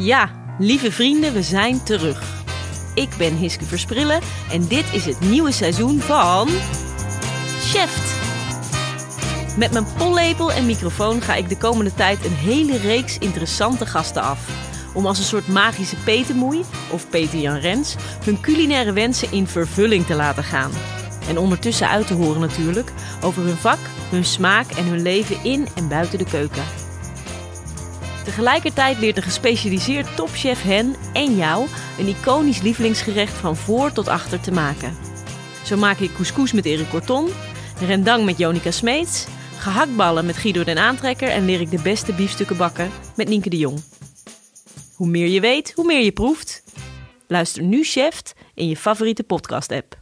Ja, lieve vrienden, we zijn terug. Ik ben Hiske Versprillen en dit is het nieuwe seizoen van Chef. Met mijn pollepel en microfoon ga ik de komende tijd een hele reeks interessante gasten af. Om als een soort magische Petermoei, of Peter Jan Rens, hun culinaire wensen in vervulling te laten gaan. En ondertussen uit te horen natuurlijk over hun vak, hun smaak en hun leven in en buiten de keuken. Tegelijkertijd leert de gespecialiseerd topchef hen en jou een iconisch lievelingsgerecht van voor tot achter te maken. Zo maak ik couscous met Erik Corton, rendang met Jonica Smeets, gehaktballen met Guido den Aantrekker en leer ik de beste biefstukken bakken met Nienke de Jong. Hoe meer je weet, hoe meer je proeft. Luister nu Chef in je favoriete podcast-app.